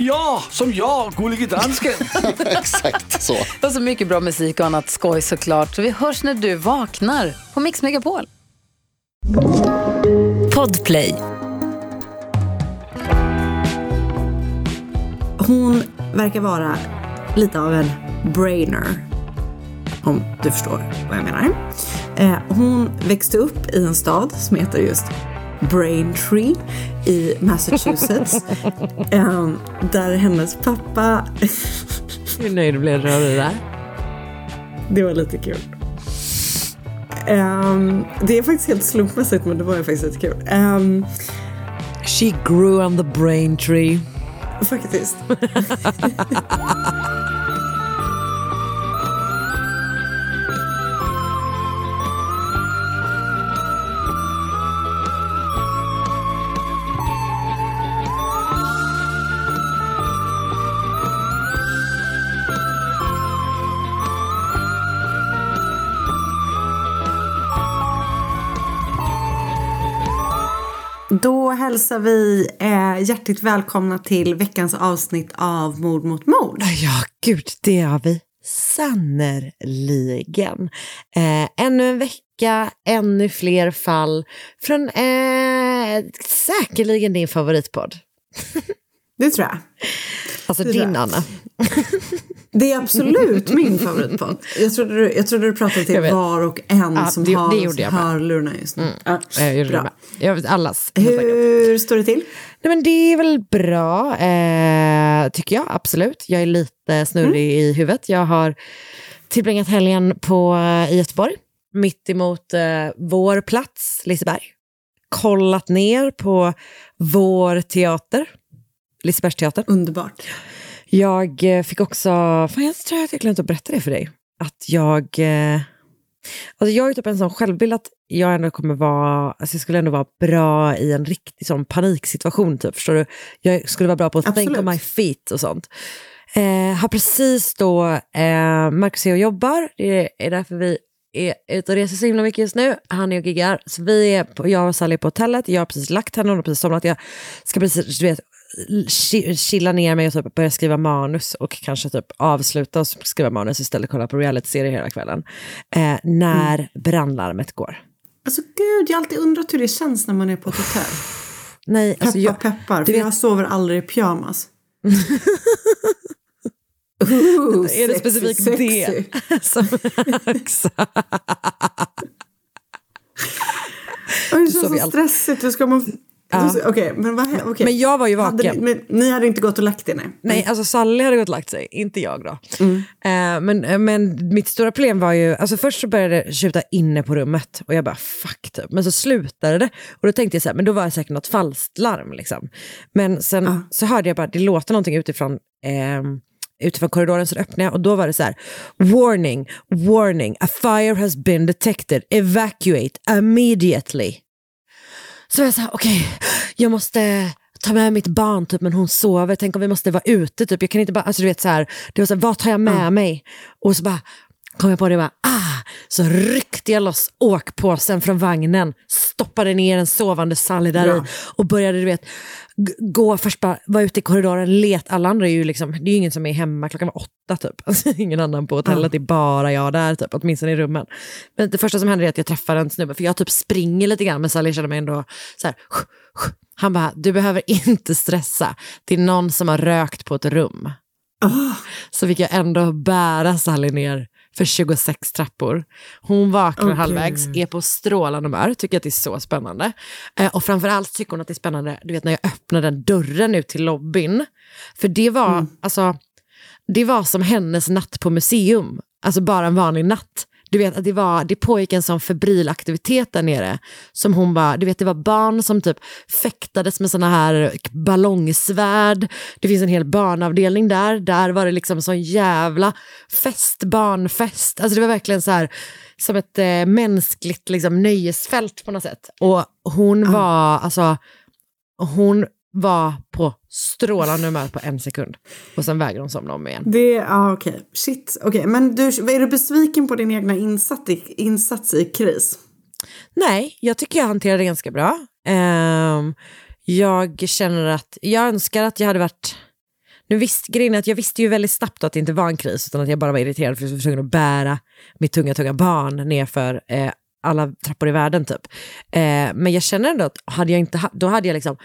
Ja, som jag, Gullige Dansken. Exakt så. Och så mycket bra musik och annat skoj såklart. Så vi hörs när du vaknar på Mix Megapol. Podplay. Hon verkar vara lite av en brainer. Om du förstår vad jag menar. Eh, hon växte upp i en stad som heter just Braintree i Massachusetts. eh, där hennes pappa... Hur nöjd blev du av det där? det var lite kul. Ehm, det är faktiskt helt slumpmässigt men det var faktiskt lite kul. Ehm, She grew on the brain tree. faktiskt. Då hälsar vi eh, hjärtligt välkomna till veckans avsnitt av Mord mot mord. Ja, gud, det har vi sannerligen. Eh, ännu en vecka, ännu fler fall från eh, säkerligen din favoritpodd. Det tror jag. Alltså Det din. Anna. Det är absolut min favoritpodd. Jag trodde du, jag trodde du pratade till var och en Ja, som det- har det gjorde jag med. hörlurarna just nu. Ja, Jag bra. Jag vet allas. Hur står det till? Nej, men det är väl bra, eh, tycker jag. Absolut. Jag är lite snurrig i huvudet. Jag har tillbringat helgen på, eh, i Göteborg, mitt emot eh, vår plats, Liseberg. Kollat ner på vår teater, Lisebergsteatern. Underbart. Jag eh, fick också, fan jag tror att jag glömt att berätta det för dig, att jag, eh, alltså jag har ju typ en sån självbild att jag ändå kommer vara, alltså jag skulle ändå vara bra i en riktig sån paniksituation typ, förstår du? Jag skulle vara bra på att think Absolut. on my feet och sånt. Eh, har precis då, eh, Marcus och jobbar, det är därför vi är ute och reser så himla mycket just nu. Han är och giggar. Så vi är på, jag och Sally är på hotellet, jag har precis lagt henne, hon har precis somnat. Jag ska precis, du vet, chilla ner mig och typ börja skriva manus och kanske typ avsluta och skriva manus istället kolla på reality-serier hela kvällen. Eh, när brandlarmet går. Alltså gud, jag har alltid undrat hur det känns när man är på ett hotell. Nej, Peppar, alltså jag, peppar. För vet- jag sover aldrig i pyjamas. Ooh, är det specifikt det som. Oj, det känns så stressigt. Hur ska man... Ja. Okej, men vad okej. Men jag var ju Hade vaken. Ni, men ni hade inte gått och lagt er? Nej. Nej, alltså Sally hade gått och lagt sig, inte jag då. Eh, men, eh, men mitt stora problem var ju, alltså först så började det tjuta inne på rummet och jag bara fuck typ. Men så slutade det och då tänkte jag så här, men då var det säkert något falskt larm liksom. Men sen så hörde jag bara, det låter någonting utifrån ehm, utifrån korridoren så öppnade jag och då var det så här Warning, warning, a fire has been detected, evacuate immediately. Så var jag så här, okej, jag måste ta med mitt barn typ, men hon sover, tänk om vi måste vara ute typ. Jag kan inte bara, alltså du vet så här, det var så här, vad tar jag med mig? Och så bara kom jag på det bara, ah, så ryckte jag loss åkpåsen från vagnen, stoppade ner en sovande Sally där i och började du vet, gå först bara, vara ute i korridoren, let, alla andra är ju liksom, det är ju ingen som är hemma, klockan var åtta typ, alltså, ingen annan på hotellet, det är bara jag där typ, åtminstone i rummen. Men det första som händer är att jag träffar en snubbe, för jag typ springer lite grann, men Sally känner mig ändå så här, han bara, du behöver inte stressa, det är någon som har rökt på ett rum. Så fick jag ändå bära Sally ner för 26 trappor. Hon vaknar Okej. halvvägs, är på strålande humör, tycker att det är så spännande. Eh, och framförallt tycker hon att det är spännande, du vet när jag öppnar den dörren ut till lobbyn. För det var, alltså, det var som hennes natt på museum. Alltså bara en vanlig natt. Du vet, att det, var, det pågick en sån febril aktivitet där nere. Som hon bara, du vet, det var barn som typ fäktades med såna här ballongsvärd. Det finns en hel barnavdelning där. Där var det liksom sån jävla fest, barnfest. Alltså det var verkligen så här som ett eh, mänskligt liksom, nöjesfält på något sätt. Och hon var, alltså, hon var på strålande humör på en sekund. Och sen vägrade hon somna om igen. Det, ja okej. Shit. Okej, men du, är du besviken på din egna insats i, insats i kris? Nej, jag tycker jag hanterade det ganska bra. Ehm, jag känner att, jag önskar att jag hade varit, nu visst, grejen att jag visste ju väldigt snabbt att det inte var en kris, utan att jag bara var irriterad för att jag var tvungen att bära mitt tunga, tunga barn nerför eh, alla trappor i världen typ. Eh, men jag känner ändå att hade jag inte då hade jag liksom,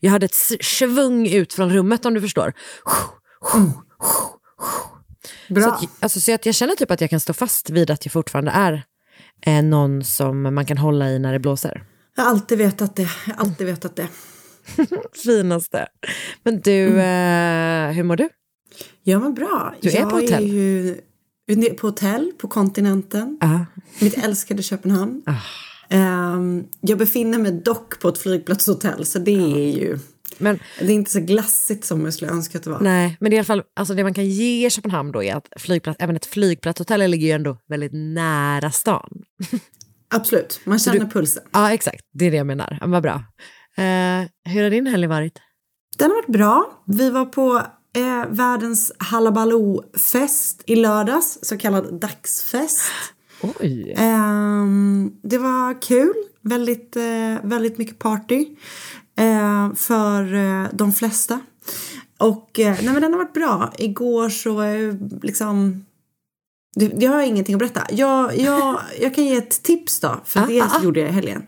jag hade ett svung ut från rummet om du förstår. Bra. Så, att, alltså, så att jag känner typ att jag kan stå fast vid att jag fortfarande är eh, någon som man kan hålla i när det blåser. Jag har alltid vetat det. Jag har alltid vetat det. Finaste. Men du, eh, hur mår du? Ja men bra. Du är jag på hotell? Är ju på hotell på kontinenten. Ja. Mitt älskade Köpenhamn. Ah. Ehm, jag befinner mig dock på ett flygplatshotell så det är ju Men, det är inte så glassigt som jag skulle önska att det var. nej, men det, är i alla fall, alltså det man kan ge Köpenhamn då är att flygplats, även ett flygplatshotell ligger ju ändå väldigt nära stan. Absolut, man känner pulsen. Ja, exakt. Det är det jag menar. Ja, Vad bra. Eh, hur har din helg varit? Den har varit bra. Vi var på eh, världens Hallabaloo-fest i lördags, så kallad dagsfest. Oj. Ehm, det var kul. Väldigt, eh, väldigt mycket party eh, för eh, de flesta. Och eh, nej, men den har varit bra. Igår så var jag liksom... Det, jag har ingenting att berätta. Jag, jag, jag kan ge ett tips då, för Ah, det ah, ah. gjorde jag i helgen.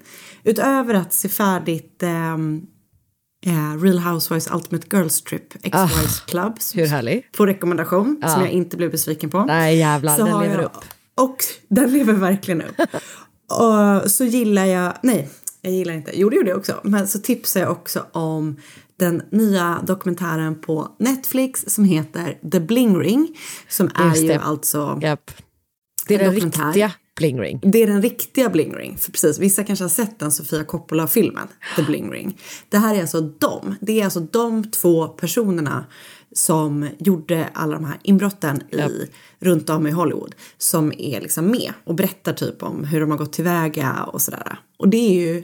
Utöver att se färdigt ehm, eh, Real Housewives Ultimate Girls Trip, Ex-Wives Club, Ah, Hur härlig? på rekommendation, som Ja. jag inte blev besviken på. Nej jävlar, Så den lever jag, upp. Och den lever verkligen upp. och så gillar jag, nej, jag gillar inte, jo det gjorde jag också, men så tipsar jag också om den nya dokumentären på Netflix som heter The Bling Ring. Som är ju det. alltså, Japp. Det är En den dokumentär. riktiga Bling Ring. det är den riktiga Bling Ring. För precis, vissa kanske har sett den Sofia Coppola-filmen, The Bling Ring. Det här är alltså de, det är alltså de två personerna som gjorde alla de här inbrotten i, runt om i Hollywood som är liksom med och berättar typ om hur de har gått tillväga och sådär. Och det är ju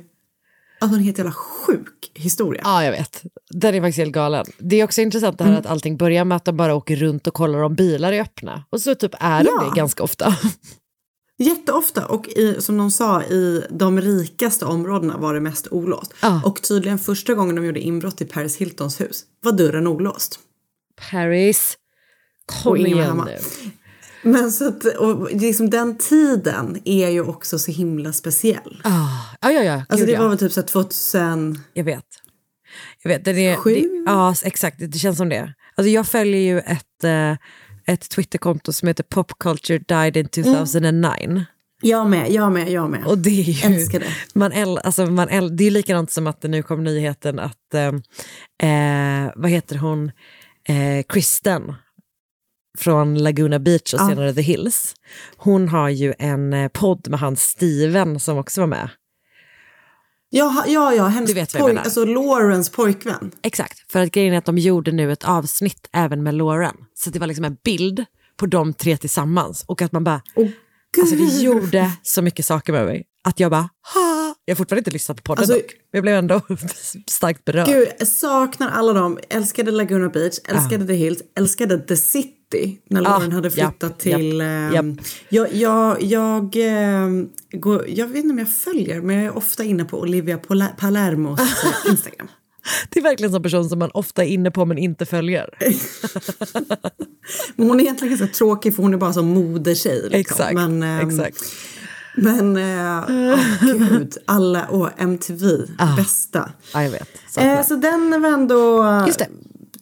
alltså en helt jävla sjuk historia. Ja, jag vet. Den är faktiskt helt galen. Det är också intressant det här Mm. att allting börjar med att de bara åker runt och kollar om bilar är öppna. Och så typ är de Ja. det ganska ofta. Jätteofta och i, som de sa i de rikaste områdena var det mest olåst. Ja. Och tydligen första gången de gjorde inbrott i Paris Hiltons hus var dörren olåst. Paris, kom igen nu. Men så att, och liksom den tiden är ju också så himla speciell. Ah, ja, ja, ja. Alltså det var väl typ så här 2000... Jag vet. Jag vet, den är, Sju? det, ja, exakt. Det känns som det. Alltså jag följer ju ett, eh, ett Twitterkonto som heter Pop Culture Died in 2009. Jag med, jag med, jag med. Och det är ju... Älskar det. Man äl, alltså man äl, det är likadant som att det nu kom nyheten att, eh, eh, vad heter hon, eh, Kristen från Laguna Beach och Ja. senare The Hills. Hon har ju en eh, podd med han Steven som också var med. Ja, ja, ja hennes Du vet vad jag poj- menar. alltså Lawrence pojkvän. Exakt, för att grejen är att de gjorde nu ett avsnitt även med Lauren. Så det var liksom en bild på de tre tillsammans. Och att man bara, Åh, alltså det gud. gjorde så mycket saker med mig. Att jag bara, ha! Jag har fortfarande inte lyssnat på podden Alltså- dock. Men jag blev ändå starkt berörd. Gud, jag saknar alla dem. Älskade Laguna Beach, älskade The Hills, älskade The City. När Lauren Ah, hade flyttat till... japp, ehm, japp. Jag, jag, jag, ehm, går, jag vet inte om jag följer, men jag är ofta inne på Olivia Palermos eh, Instagram. Det är verkligen en person som man ofta är inne på men inte följer. Men hon är egentligen ganska tråkig för hon är bara som modertjej. Liksom. Exakt, Men, ehm, exakt. Men, eh, åh, gud, alla, åh, MTV, bästa. Ja, jag vet. Så Eh, så den var ändå... Just det.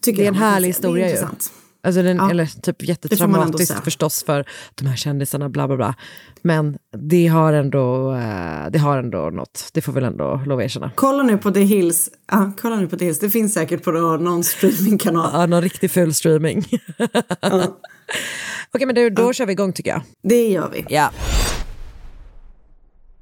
Tycker Det är en härlig säga. Det är historia ju. Alltså den, Ja. Eller typ jättetraumatiskt förstås för de här kändisarna, bla bla bla. Men det har ändå, eh, det har ändå något, det får väl ändå lov att erkänna. Kolla nu på The Hills. Ja, kolla nu på The Hills. Det finns säkert på någon streamingkanal. Ja, någon riktig full streaming. Okej, men du, då kör vi igång tycker jag. Det gör vi. Ja.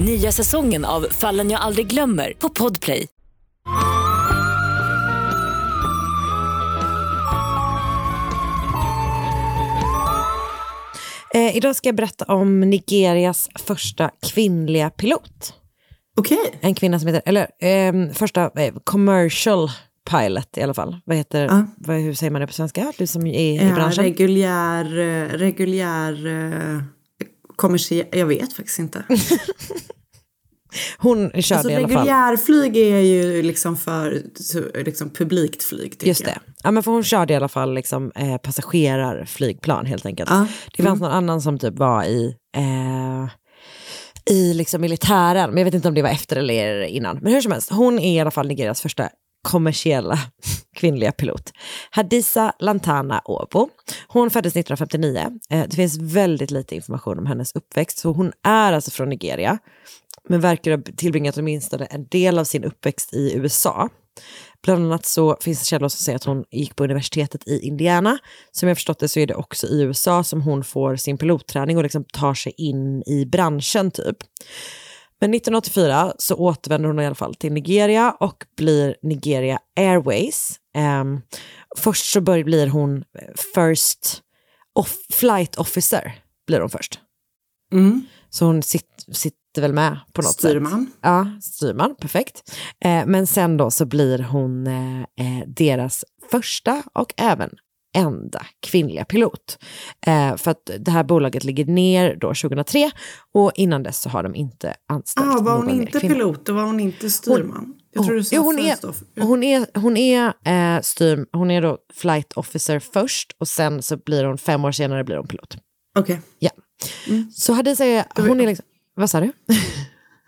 Nya säsongen av Fallen jag aldrig glömmer på Podplay. Eh, idag ska jag berätta om Nigerias första kvinnliga pilot. Okej. En kvinna som heter, eller ehm, första eh, commercial pilot i alla fall. Vad heter, Ja. vad, hur säger man det på svenska? Du som är i Ja, branschen. reguljär, eh, reguljär, eh, kommersiell, jag vet faktiskt inte. Hon körde Alltså i alla fall. reguljärflyg är ju liksom för liksom publikt flyg Just jag. det. Ja, men för hon körde i alla fall liksom, eh, passagerarflygplan helt enkelt. Ja. Det fanns någon annan som typ var i, eh, i liksom militären, men jag vet inte om det var efter eller innan. Men hur som helst, hon är i alla fall Nigerias första kommersiella kvinnliga pilot. Hadisa Lantana Åbo. Hon föddes 1959. Eh, det finns väldigt lite information om hennes uppväxt, så hon är alltså från Nigeria, men verkar ha tillbringat åtminstone en del av sin uppväxt i USA. Bland annat så finns det källor som säger att hon gick på universitetet i Indiana. Som jag förstått det så är det också i USA som hon får sin pilotträning och liksom tar sig in i branschen typ. Men 1984 så återvänder hon i alla fall till Nigeria och blir Nigeria Airways. Ehm, först så bör, blir hon first off, flight officer, blir hon först. Mm. Så hon sit, sitter väl med på något sätt. Styrman. Ja, styrman, perfekt. Eh, men sen då så blir hon eh, eh, deras första och även enda kvinnliga pilot. Eh, för att det här bolaget ligger ner då 2003 och innan dess så har de inte anställt Ah, var hon inte kvinna. pilot, då var hon inte styrman. jag tror du sa jo, hon är, hon är, hon är, eh, styr, hon är då flight officer först och sen så blir hon fem år senare blir hon pilot. Okej. Ja. Så hade jag hon är liksom, vad sa du?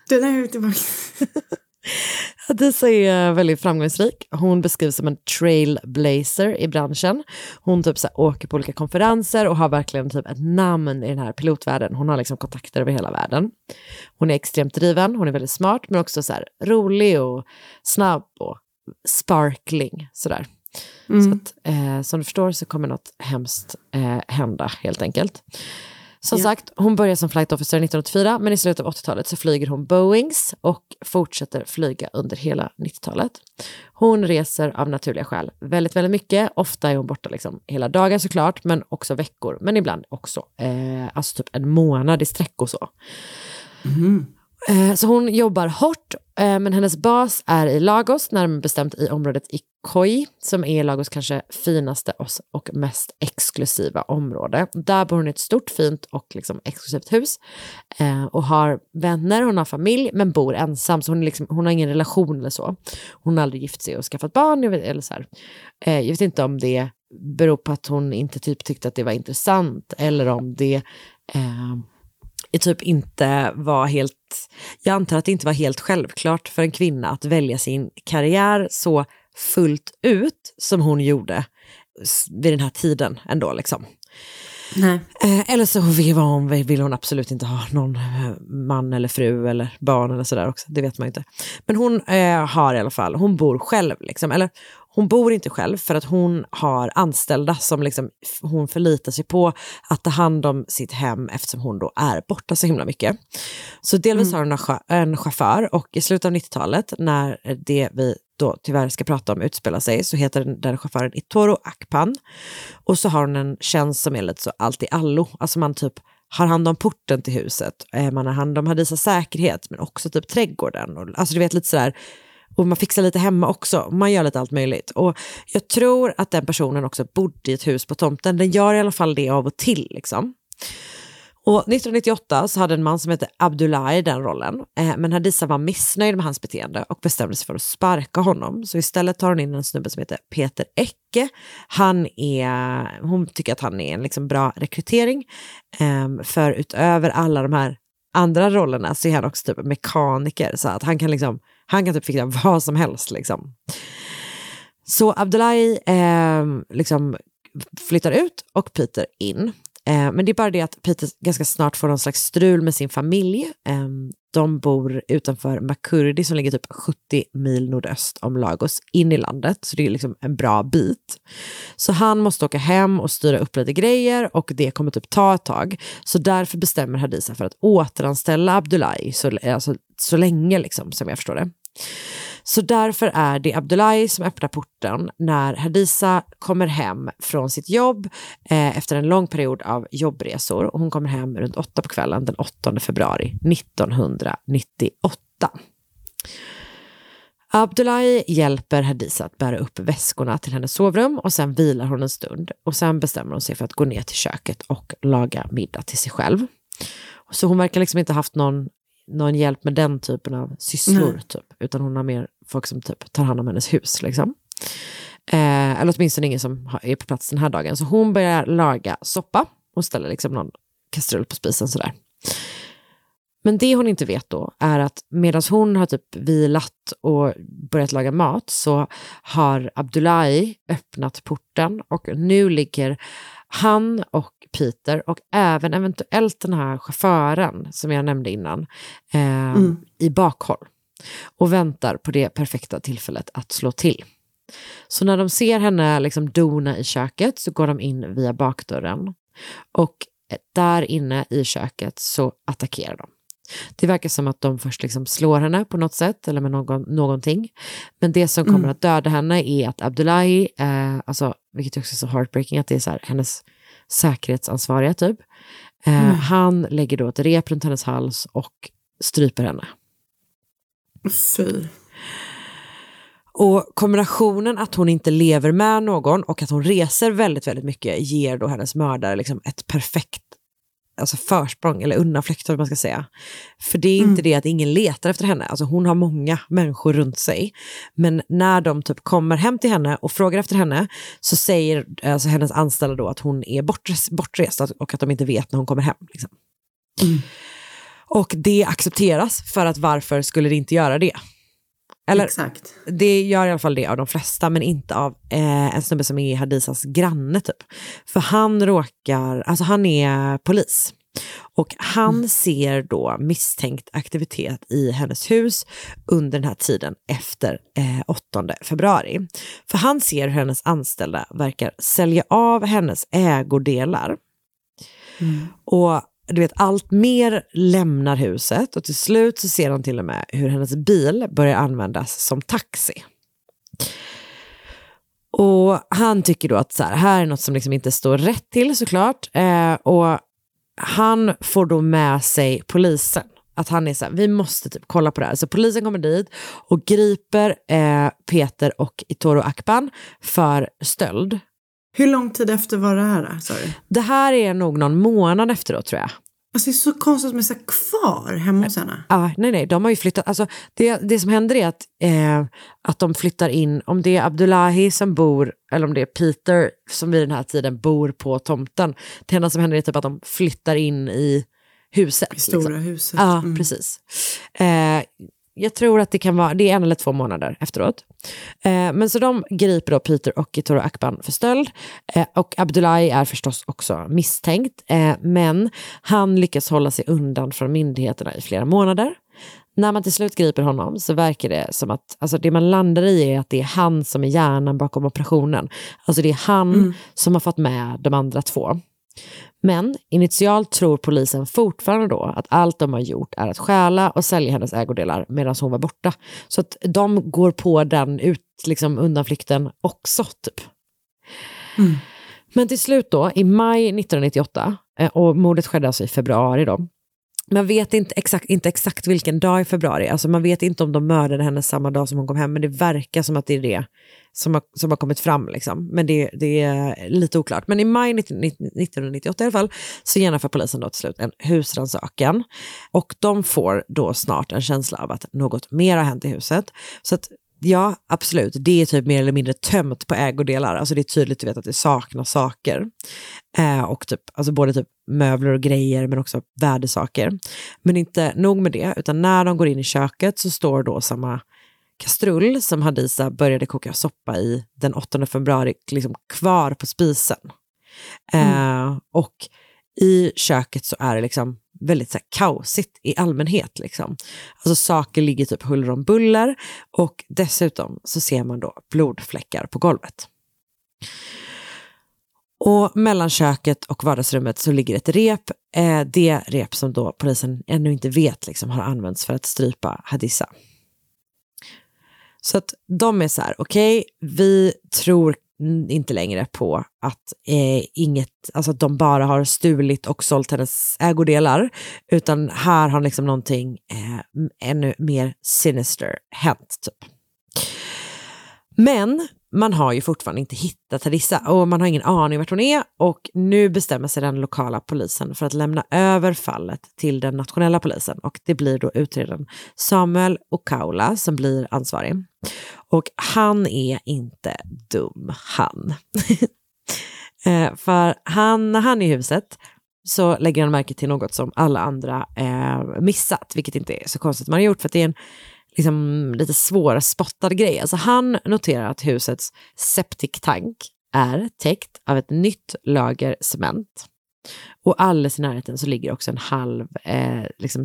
Du, nej, jag är tillbaka. Hadisa är väldigt framgångsrik. Hon beskrivs som en trailblazer i branschen. Hon typ så åker på olika konferenser och har verkligen typ ett namn i den här pilotvärlden. Hon har liksom kontakter över hela världen. Hon är extremt driven, hon är väldigt smart men också så rolig och snabb och sparkling. Sådär. Så att, eh, som du förstår så kommer något hemskt eh, hända helt enkelt. Som Ja. sagt, hon börjar som flight officer 1984 men i slutet av 80-talet så flyger hon Boeings och fortsätter flyga under hela 90-talet. Hon reser av naturliga skäl väldigt, väldigt mycket. Ofta är hon borta liksom hela dagar såklart, men också veckor. Men ibland också eh, alltså typ en månad i sträck och så. Eh, Eh, så hon jobbar hårt, eh, men hennes bas är i Lagos, närmare bestämt i området Ikoi, som är Lagos kanske finaste och- mest exklusiva område. Där bor hon i ett stort, fint och liksom exklusivt hus eh, och har vänner, hon har familj, men bor ensam, så hon, liksom, hon har ingen relation eller så. Hon har aldrig gift sig och skaffat barn, jag vet, eller så här. Jag vet inte om det beror på att hon inte typ tyckte att det var intressant, eller om det eh, typ inte var helt, jag antar att det inte var helt självklart för en kvinna att välja sin karriär så fullt ut som hon gjorde vid den här tiden ändå liksom. Nej. Eh, eller så vill hon, vill hon absolut inte ha någon eh, man eller fru eller barn eller sådär också, det vet man ju inte. Men hon eh, har i alla fall, hon bor själv liksom, eller hon bor inte själv för att hon har anställda som liksom, hon förlitar sig på att ta hand om sitt hem eftersom hon då är borta så himla mycket. Så delvis har hon en chau- en chaufför och i slutet av 90-talet när det vi då tyvärr ska prata om utspelar sig så heter den, den chauffören Itoro Akpan. Och så har hon en tjänst som är lite så allt i allo, alltså man typ har hand om porten till huset, eh, man har hand om Hadisas säkerhet men också typ trädgården. Och, alltså du vet lite sådär, och man fixar lite hemma också, man gör lite allt möjligt. Och jag tror att den personen också bodde i ett hus på tomten, den gör i alla fall det av och till liksom. Och 1998 så hade en man som hette Abdullahi den rollen, eh, men Hadisa var missnöjd med hans beteende och bestämde sig för att sparka honom. Så istället tar hon in en snubbe som heter Peter Ecke. Han är, hon tycker att han är en liksom bra rekrytering, eh, för utöver alla de här andra rollerna så är han också typ mekaniker, så att han kan liksom, han kan typ fixa vad som helst liksom. Så Abdullahi eh, liksom flyttar ut och Peter in. Eh, men det är bara det att Peter ganska snart får någon slags strul med sin familj. Eh, de bor utanför Makurdi som ligger typ 70 mil nordöst om Lagos in i landet. Så det är liksom en bra bit. Så han måste åka hem och styra upp lite grejer och det kommer typ ta ett tag. Så därför bestämmer Hadisa för att återanställa Abdullahi så, alltså, så länge liksom, som jag förstår det. Så därför är det Abdullahi som öppnar porten när Hadisa kommer hem från sitt jobb eh, efter en lång period av jobbresor. Och hon kommer hem runt åtta på kvällen den 8 februari 1998. Abdullahi hjälper Hadisa att bära upp väskorna till hennes sovrum och sen vilar hon en stund och sen bestämmer hon sig för att gå ner till köket och laga middag till sig själv. Så hon verkar liksom inte haft någon någon hjälp med den typen av sysslor, Nej. typ, utan hon har mer folk som typ tar hand om hennes hus. Liksom. Eh, eller åtminstone ingen som är på plats den här dagen. Så hon börjar laga soppa och ställer liksom någon kastrull på spisen sådär. Men det hon inte vet då är att medan hon har typ vilat och börjat laga mat så har Abdullahi öppnat porten och nu ligger han och Peter och även eventuellt den här chauffören som jag nämnde innan eh, i bakhåll och väntar på det perfekta tillfället att slå till. Så när de ser henne liksom dona i köket så går de in via bakdörren och där inne i köket så attackerar de. Det verkar som att de först liksom slår henne på något sätt eller med någon, någonting. Men det som kommer att döda henne är att Abdullahi, eh, alltså, vilket också är så heartbreaking, att det är så här, hennes säkerhetsansvariga typ. Eh, Han lägger då ett rep runt hennes hals och stryper henne. Fy. Och kombinationen att hon inte lever med någon och att hon reser väldigt, väldigt mycket ger då hennes mördare liksom ett perfekt alltså försprång eller undanflykt, vad man ska säga. För det är inte det att ingen letar efter henne, alltså hon har många människor runt sig. Men när de typ kommer hem till henne och frågar efter henne så säger alltså hennes anställda då att hon är bortres, bortrest och att de inte vet när hon kommer hem. Liksom. Och det accepteras för att varför skulle det inte göra det? Eller Exakt. det gör i alla fall det av de flesta, men inte av eh, en snubbe som är Hadisas granne typ. För han råkar, alltså han är polis. Och han ser då misstänkt aktivitet i hennes hus under den här tiden efter eh, 8 februari. För han ser hur hennes anställda verkar sälja av hennes ägodelar. Och du vet, allt mer lämnar huset och till slut så ser han till och med hur hennes bil börjar användas som taxi. Och han tycker då att så här, här är något som liksom inte står rätt till såklart. Eh, och han får då med sig polisen. Att han är så här, vi måste typ kolla på det här. Så polisen kommer dit och griper eh, Peter och Itoro Akban för stöld. Hur lång tid efter var det här? Sa du? Det här är nog någon månad efteråt tror jag. Alltså det är så konstigt att de är så kvar hemma hos henne. Ah, nej, nej, de har ju flyttat. Alltså, det, det som händer är att, eh, att de flyttar in, om det är Abdullahi som bor, eller om det är Peter som vid den här tiden bor på tomten. Det enda som händer är typ att de flyttar in i huset. I stora liksom. huset. Ja, Mm. precis. Eh, jag tror att det kan vara, det är en eller två månader efteråt. Eh, men så de griper då Peter och Itoro Akban för stöld. Eh, och Abdullahi är förstås också misstänkt. Eh, men han lyckas hålla sig undan från myndigheterna i flera månader. När man till slut griper honom så verkar det som att alltså det man landar i är att det är han som är hjärnan bakom operationen. Alltså det är han som har fått med de andra två. Men initialt tror polisen fortfarande då att allt de har gjort är att stjäla och sälja hennes ägodelar medan hon var borta. Så att de går på den ut, liksom, undanflykten också. Typ. Men till slut då, i maj 1998, eh, och mordet skedde alltså i februari då, man vet inte exakt, inte exakt vilken dag i februari, alltså man vet inte om de mördade henne samma dag som hon kom hem, men det verkar som att det är det som har, som har kommit fram. Liksom. Men det, det är lite oklart. Men i maj 1998 i alla fall så genomför polisen då till slut en husrannsakan. Och de får då snart en känsla av att något mer har hänt i huset. Så att Ja, absolut. Det är typ mer eller mindre tömt på ägodelar. Alltså det är tydligt vet, att det saknas saker. Eh, och typ, alltså både typ möbler och grejer men också värdesaker. Men inte nog med det, utan när de går in i köket så står då samma kastrull som Hadisa började koka soppa i den 8 februari liksom kvar på spisen. Mm. Eh, och i köket så är det liksom väldigt så här, kaosigt i allmänhet. Liksom. Alltså saker ligger typ huller om buller och dessutom så ser man då blodfläckar på golvet. Och mellan köket och vardagsrummet så ligger ett rep. Eh, det rep som då polisen ännu inte vet liksom, har använts för att strypa Hadissa. Så att de är så här, okej, okay, vi tror inte längre på att, eh, inget, alltså att de bara har stulit och sålt hennes ägodelar, utan här har liksom någonting eh, ännu mer sinister hänt. Typ. Men man har ju fortfarande inte hittat Hadissa och man har ingen aning vart hon är och nu bestämmer sig den lokala polisen för att lämna över fallet till den nationella polisen och det blir då utredaren Samuel Okaula som blir ansvarig. Och han är inte dum, han. Eh, för han, när han är i huset så lägger han märke till något som alla andra eh, missat, vilket inte är så konstigt man har gjort för att det är en liksom, lite svårspottad grej. Alltså han noterar att husets septiktank är täckt av ett nytt lager cement. Och alldeles i närheten så ligger också en halv eh, liksom,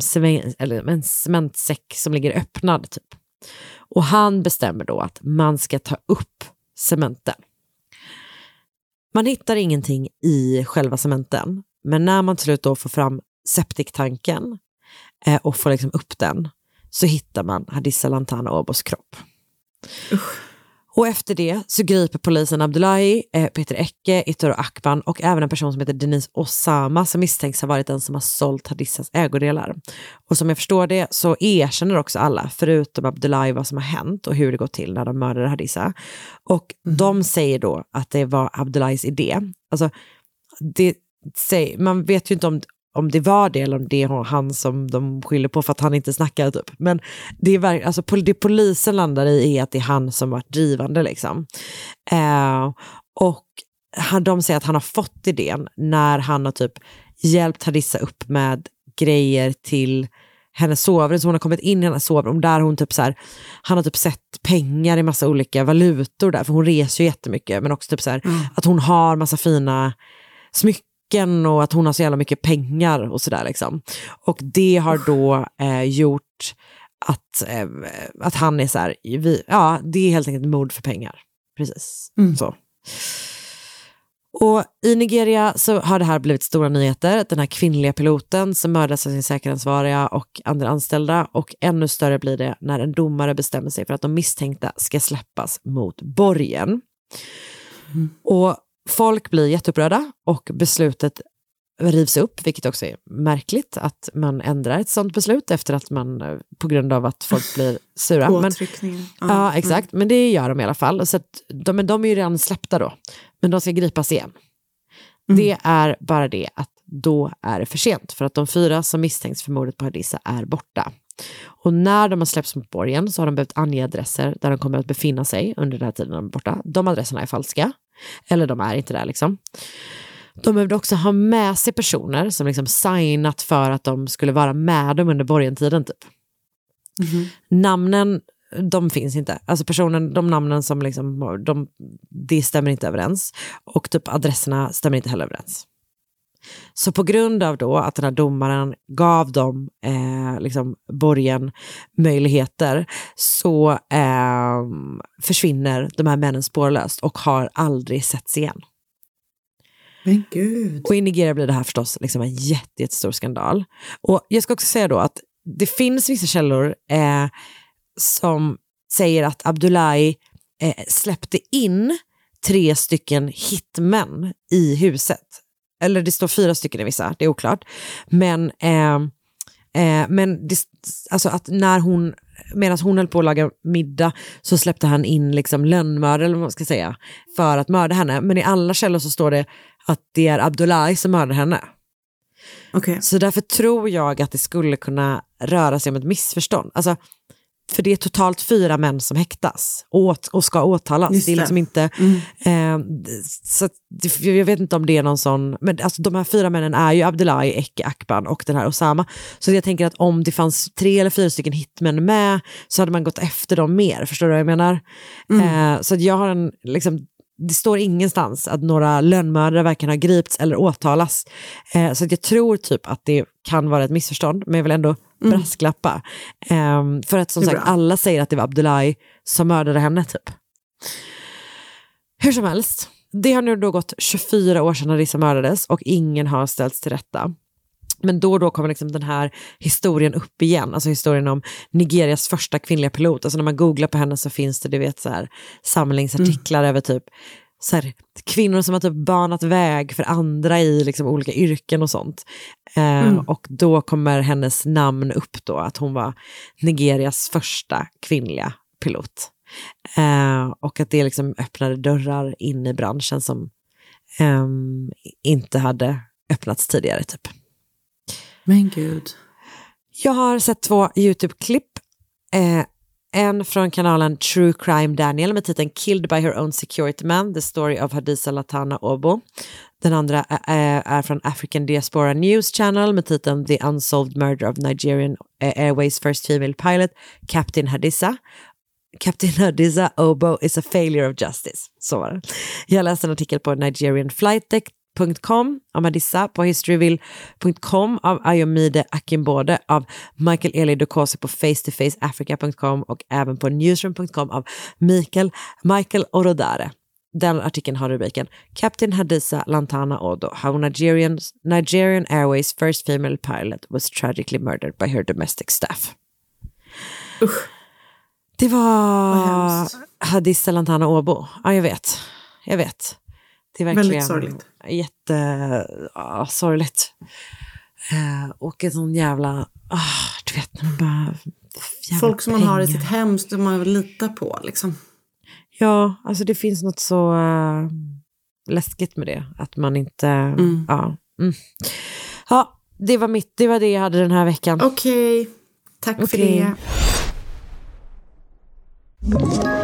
eller en cementsäck som ligger öppnad. Typ. Och han bestämmer då att man ska ta upp cementen. Man hittar ingenting i själva cementen, men när man till slut då får fram septiktanken eh, och får liksom upp den så hittar man Hadissa Lantana Obos kropp. Usch. Och efter det så griper polisen Abdullahi, eh, Peter Ecke, Itoro Akban och även en person som heter Denise Osama som misstänks ha varit den som har sålt Hadissas ägodelar. Och som jag förstår det så erkänner också alla, förutom Abdullahi, vad som har hänt och hur det gått till när de mördade Hadissa. Och mm. de säger då att det var Abdullahis idé. Alltså, det, man vet ju inte om, om det var det eller om det är han som de skyller på för att han inte snackar typ. Men det, är, alltså, det polisen landar i är att det är han som varit drivande liksom. Eh, och han, de säger att han har fått idén när han har typ hjälpt Hadissa upp med grejer till hennes sovrum, så hon har kommit in i hennes sovrum där hon typ så här, han har typ sett pengar i massa olika valutor där, för hon reser ju jättemycket, men också typ så här, mm. att hon har massa fina smycken smycken och att hon har så jävla mycket pengar och sådär. Liksom. Och det har då eh, gjort att, eh, att han är så här, vi, ja det är helt enkelt mord för pengar. Precis. Mm. Så. Och i Nigeria så har det här blivit stora nyheter. Den här kvinnliga piloten som mördas av sin säkerhetsansvariga och andra anställda. Och ännu större blir det när en domare bestämmer sig för att de misstänkta ska släppas mot borgen. Mm. Och Folk blir jätteupprörda och beslutet rivs upp, vilket också är märkligt att man ändrar ett sånt beslut efter att man, eh, på grund av att folk blir sura. Men, ja, exakt, mm. men det gör de i alla fall. Så de, men de är ju redan släppta då, men de ska gripas igen. Mm. Det är bara det att då är det för sent, för att de fyra som misstänks för mordet på Hadissa är borta. Och när de har släppts mot borgen så har de behövt ange adresser där de kommer att befinna sig under den här tiden de är borta. De adresserna är falska. Eller de är inte det liksom. De behövde också ha med sig personer som liksom signat för att de skulle vara med dem under borgentiden. Typ. Mm. Namnen, de finns inte. Alltså personen, de namnen som liksom, de, det stämmer inte överens. Och typ adresserna stämmer inte heller överens. Så på grund av då att den här domaren gav dem eh, liksom borgen möjligheter så eh, försvinner de här männen spårlöst och har aldrig setts igen. Men gud. Och i Nigeria blir det här förstås liksom en jätte, jättestor skandal. Och jag ska också säga då att det finns vissa källor eh, som säger att Abdullahi eh, släppte in tre stycken hitmän i huset eller det står fyra stycken i vissa, det är oklart. Men eh, Eh, men det, alltså att när hon, medan hon höll på att laga middag så släppte han in liksom lönnmördare, eller vad man ska säga, för att mörda henne. Men i alla källor så står det att det är Abdullahi som mördar henne. Okej. Så därför tror jag att det skulle kunna röra sig om ett missförstånd. Alltså, för det är totalt fyra män som häktas och, åt, och ska åtalas. Just det är liksom inte... Eh, så att jag vet inte om det är någon sån... Men alltså, de här fyra männen är ju Abdullahi, Eke, Akban och den här Osama. Så jag tänker att om det fanns tre eller fyra stycken hitmän med så hade man gått efter dem mer. Förstår du vad jag menar? Eh, så jag har en... Liksom, det står ingenstans att några lönnmördare varken har gripits eller åtalas. Eh, så jag tror typ att det kan vara ett missförstånd, men jag vill ändå brasklappa. Eh, för att som sagt, bra. alla säger att det var Abdullahi som mördade henne typ. Hur som helst, det har nu då gått 24 år sedan Arissa mördades och ingen har ställts till rätta. Men då och då kommer liksom den här historien upp igen, alltså historien om Nigerias första kvinnliga pilot. Alltså när man googlar på henne så finns det du vet, så här, samlingsartiklar över typ så här, kvinnor som har typ banat väg för andra i liksom, olika yrken och sånt. Eh, Och då kommer hennes namn upp då, att hon var Nigerias första kvinnliga pilot. Eh, och att det liksom öppnade dörrar in i branschen som ehm, inte hade öppnats tidigare. Typ. Men gud. Jag har sett två YouTube-klipp. Eh, en från kanalen True Crime Daniel med titeln Killed by her own security man, the story of Hadisa Latana Obo. Den andra är, från African Diaspora News Channel med titeln The Unsolved Murder of Nigerian Airways First Female Pilot, Captain Hadisa. Captain Hadiza Obo is a failure of justice. Så var det. Jag läste en artikel på Nigerian Flight Deck nigerianflightdeck.com om Hadissa, på historyville.com av Ayomide Akimbode, av Michael Eli Dokosi på facetofaceafrica.com och även på newsroom.com av Mikael, Michael Orodare. Den artikeln har rubriken Captain Hadisa Lantana Odo, how Nigerian, Nigerian Airways first female pilot was tragically murdered by her domestic staff. Det var. Hadissa Lantana Åbo. Ja, jag vet. Jag vet. Det är verkligen Väldigt sorgligt. Jätte... Ja, sorgligt. Eh, och en sån jävla... Ah, du vet, när man bara... Folk som man har i pengar. sitt hem som man vill lita på. Liksom. Ja, alltså det finns något så uh, läskigt med det. Att man inte... Ja. Mm. ja, det var mitt. Det var det jag hade den här veckan. Okej, tack för Okej. det.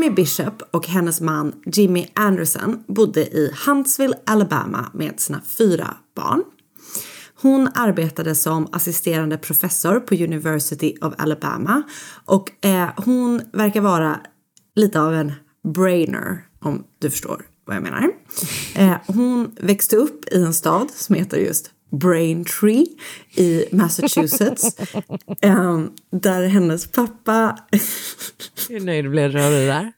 Amy Bishop och hennes man Jimmy Anderson bodde i Huntsville, Alabama med sina fyra barn. Hon arbetade som assisterande professor på University of Alabama och eh, hon verkar vara lite av en brainer om du förstår vad jag menar. Eh, hon växte upp i en stad som heter just Braintree i Massachusetts eh, där hennes pappa Hur nöjd blev du av det där?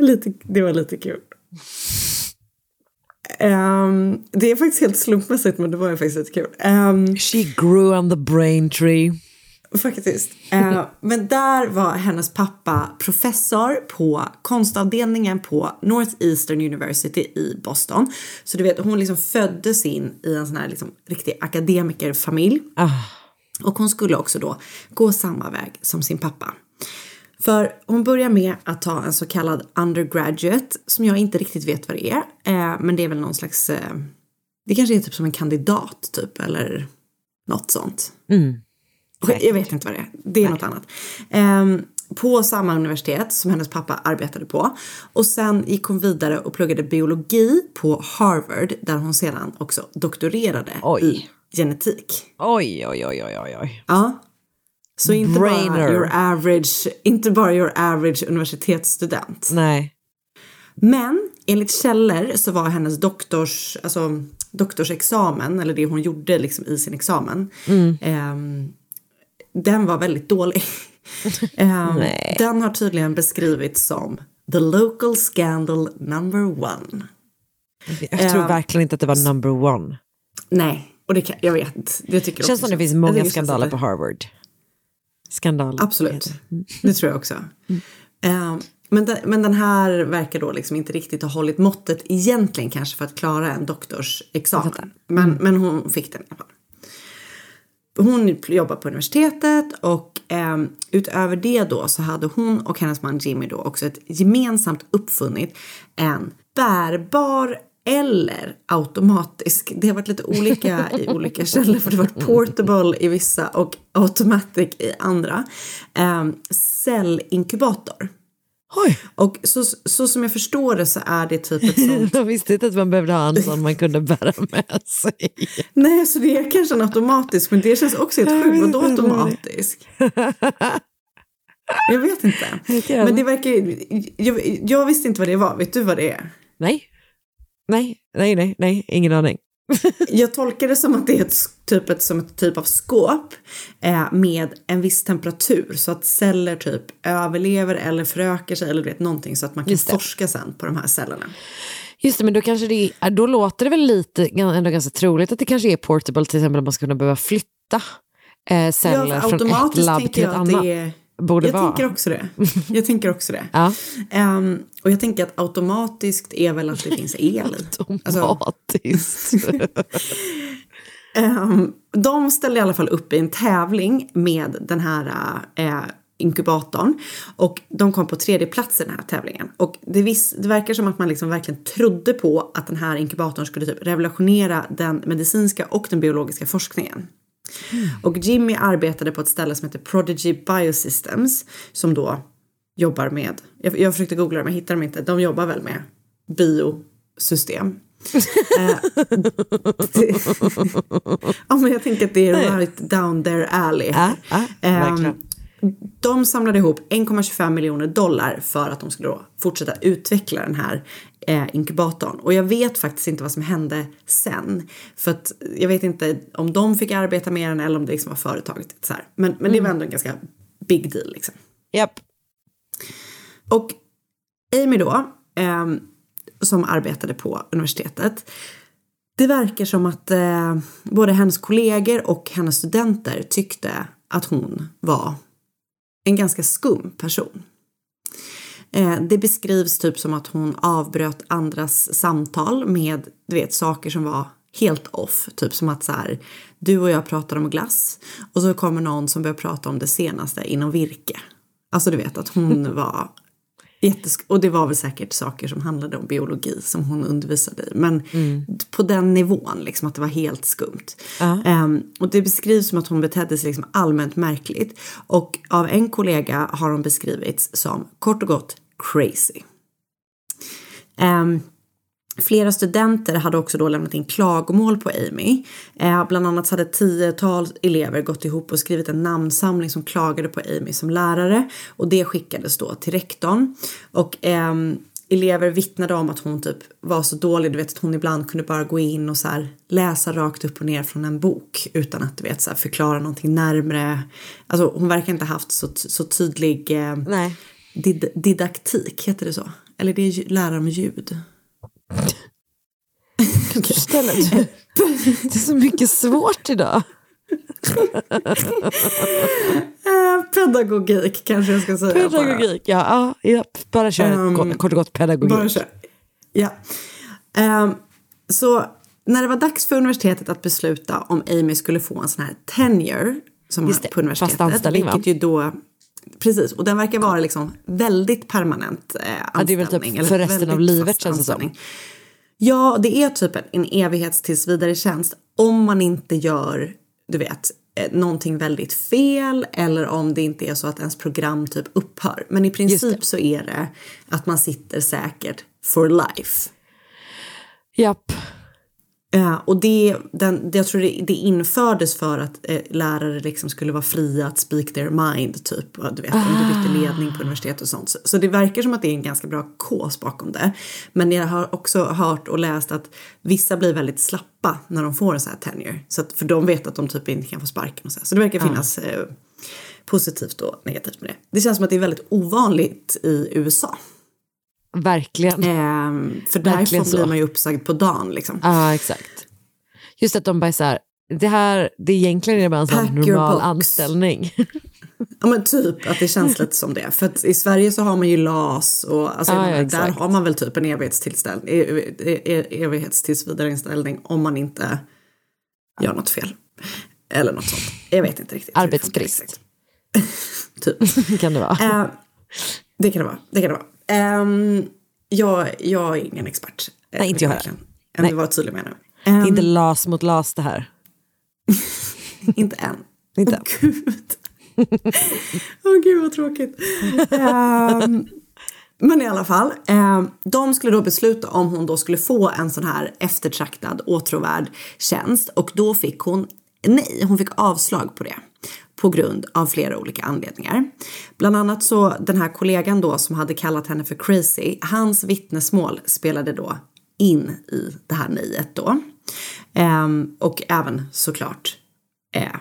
Lite, det var lite kul. Ehm, det är faktiskt helt slumpmässigt men det var faktiskt lite kul. Ehm, She grew on the brain tree. Faktiskt. Eh, men där var hennes pappa professor på konstavdelningen på Northeastern University i Boston. Så du vet, hon liksom föddes in i en sån här liksom riktig akademikerfamilj. Och hon skulle också då gå samma väg som sin pappa. För hon börjar med att ta en så kallad undergraduate som jag inte riktigt vet vad det är. Eh, men det är väl någon slags, eh, det kanske är typ som en kandidat typ eller något sånt. Jag vet inte vad det är, det är något annat. Ehm, på samma universitet som hennes pappa arbetade på. Och sen gick hon vidare och pluggade biologi på Harvard där hon sedan också doktorerade Oj. i genetik. Oj, oj, oj, oj, oj, oj. Ja. Så inte bara, your average, inte bara your average universitetsstudent. Nej. Men enligt källor så var hennes doktors, alltså, doktorsexamen, eller det hon gjorde liksom i sin examen, ehm, den var väldigt dålig. Ehm, den har tydligen beskrivits som the local scandal number one. Jag tror Eh, verkligen inte att det var number one. Nej, och det kan, jag vet. Det tycker känns som det finns många det skandaler på Harvard. Skandal. Absolut, det tror jag också. Ehm, men, den, men den här verkar då liksom inte riktigt ha hållit måttet egentligen kanske för att klara en doktorsexamen. Men, men hon fick den i alla fall. Hon jobbar på universitetet och ehm, utöver det då så hade hon och hennes man Jimmy då också ett gemensamt uppfunnit en bärbar eller automatisk. Det har varit lite olika i olika källor för det har varit portable i vissa och automatic i andra. Um, cellinkubator. Oj. Och så, så som jag förstår det så är det typ ett sånt Jag visste inte att man behövde ha en sån man kunde bära med sig. Nej, så det är kanske en automatisk, men det känns också helt sjukt. Vadå automatisk? Jag vet inte. Men det verkar jag, jag visste inte vad det var. Vet du vad det är? Nej. Nej, nej, nej, nej, ingen aning. Jag tolkar det som att det är ett, typ ett, som ett typ av skåp eh, med en viss temperatur så att celler typ överlever eller förökar sig eller vet någonting så att man kan forska sen på de här cellerna. Just det, men då, kanske det är, då låter det väl lite ändå ganska troligt att det kanske är portable, till exempel att man ska kunna behöva flytta eh, celler Ja, från ett labb till ett annat. Borde jag vara. tänker också det. Jag tänker också det. Ja. Ehm, och jag tänker att automatiskt är väl att det finns el. Alltså, Automatiskt. ehm, de ställde i alla fall upp i en tävling med den här eh, inkubatorn. Och de kom på tredje plats i den här tävlingen. Och det, vis, det verkar som att man liksom verkligen trodde på att den här inkubatorn skulle typ revolutionera den medicinska och den biologiska forskningen. Och Jimmy arbetade på ett ställe som heter Prodigy Biosystems som då jobbar med, jag, jag försökte googla det men hittade dem inte, de jobbar väl med biosystem. Eh, ja men jag tänker att det är right down their alley. Ja, Ehm, verkligen. de samlade ihop 1,25 miljoner dollar för att de skulle fortsätta utveckla den här eh, inkubatorn. Och jag vet faktiskt inte vad som hände sen. För att jag vet inte om de fick arbeta med den eller om det liksom var företaget. Så här. Men, men det var ändå en ganska big deal liksom. Japp. Och Amy då, ehm, som arbetade på universitetet. Det verkar som att eh, både hennes kollegor och hennes studenter tyckte att hon var en ganska skum person. Eh, det beskrivs typ som att hon avbröt andras samtal med du vet, saker som var helt off. Typ som att så här, du och jag pratar om glass och så kommer någon som börjar prata om det senaste inom virke. Alltså du vet att hon var jättesk- och det var väl säkert saker som handlade om biologi som hon undervisade i. Men på den nivån, liksom att det var helt skumt. Ehm, och det beskrivs som att hon betedde sig liksom allmänt märkligt. Och av en kollega har hon beskrivits som kort och gott crazy. Ehm, Flera studenter hade också då lämnat in klagomål på Amy. Eh, bland annat så hade tiotals elever gått ihop och skrivit en namnsamling som klagade på Amy som lärare. Och det skickades då till rektorn. Och ehm, elever vittnade om att hon typ var så dålig, du vet att hon ibland kunde bara gå in och så här läsa rakt upp och ner från en bok utan att du vet så här förklara någonting närmre. Alltså hon verkar inte haft så, så tydlig eh, did, didaktik, heter det så? Eller det är lära om ljud. Istället. Det är så mycket svårt idag. Eh, pedagogik kanske jag ska säga. bara. Pedagogik, ja. ja, ja. Bara kör Ehm, kort kort och gott pedagogik. Bara kör. Ja. Ehm, så när det var dags för universitetet att besluta om Amy skulle få en sån här tenure som Just det, på universitetet. fast anställning, va? vilket ju då Precis, och den verkar vara liksom väldigt permanent eh, anställning. Ja, det är väl typ för resten av livet, känns det som. Ja, det är typ en, en evighetstills tjänst om man inte gör, du vet, eh, någonting väldigt fel eller om det inte är så att ens program typ upphör. Men i princip så är det att man sitter säkert for life. Japp. Eh, och det, den, jag tror det, det infördes för att eh, lärare liksom skulle vara fria att speak their mind, typ. Du vet, om du bytte ledning på universitet och sånt. Så, så det verkar som att det är en ganska bra kås bakom det. Men jag har också hört och läst att vissa blir väldigt slappa när de får en sån här tenure. Så att, för de vet att de typ inte kan få sparken och så. Så det verkar finnas eh, positivt och negativt med det. Det känns som att det är väldigt ovanligt i USA. Verkligen. Ehm, för Verkligen så. blir man ju uppsagd på dagen liksom. Ja, exakt. Just att de bara är så här, det här, det är egentligen är bara en sån normal anställning. Ja men typ att det känns lite som det. För att i Sverige så har man ju LAS och alltså, jag ja, där har man väl typ en evighetstillställning, e- e- e- evighetstills-vidare-inställning om man inte gör något fel. Eller något sånt. Jag vet inte riktigt. Arbetsbrist. typ. kan det vara. Eh, det kan det vara. Det kan det vara. Ehm, jag, jag är ingen expert. Eh, Nej, inte jag heller. Jag vill vara tydlig med nu. Det är Ehm, inte las mot las det här. Inte än. Inte Åh gud. Åh gud vad tråkigt. Ehm, men i alla fall. ehm, de skulle då besluta om hon då skulle få en sån här eftertraktad åtråvärd tjänst. Och då fick hon nej, hon fick avslag på det. På grund av flera olika anledningar. Bland annat så den här kollegan då som hade kallat henne för crazy. Hans vittnesmål spelade då in i det här nejet då. Ehm, och även såklart eh,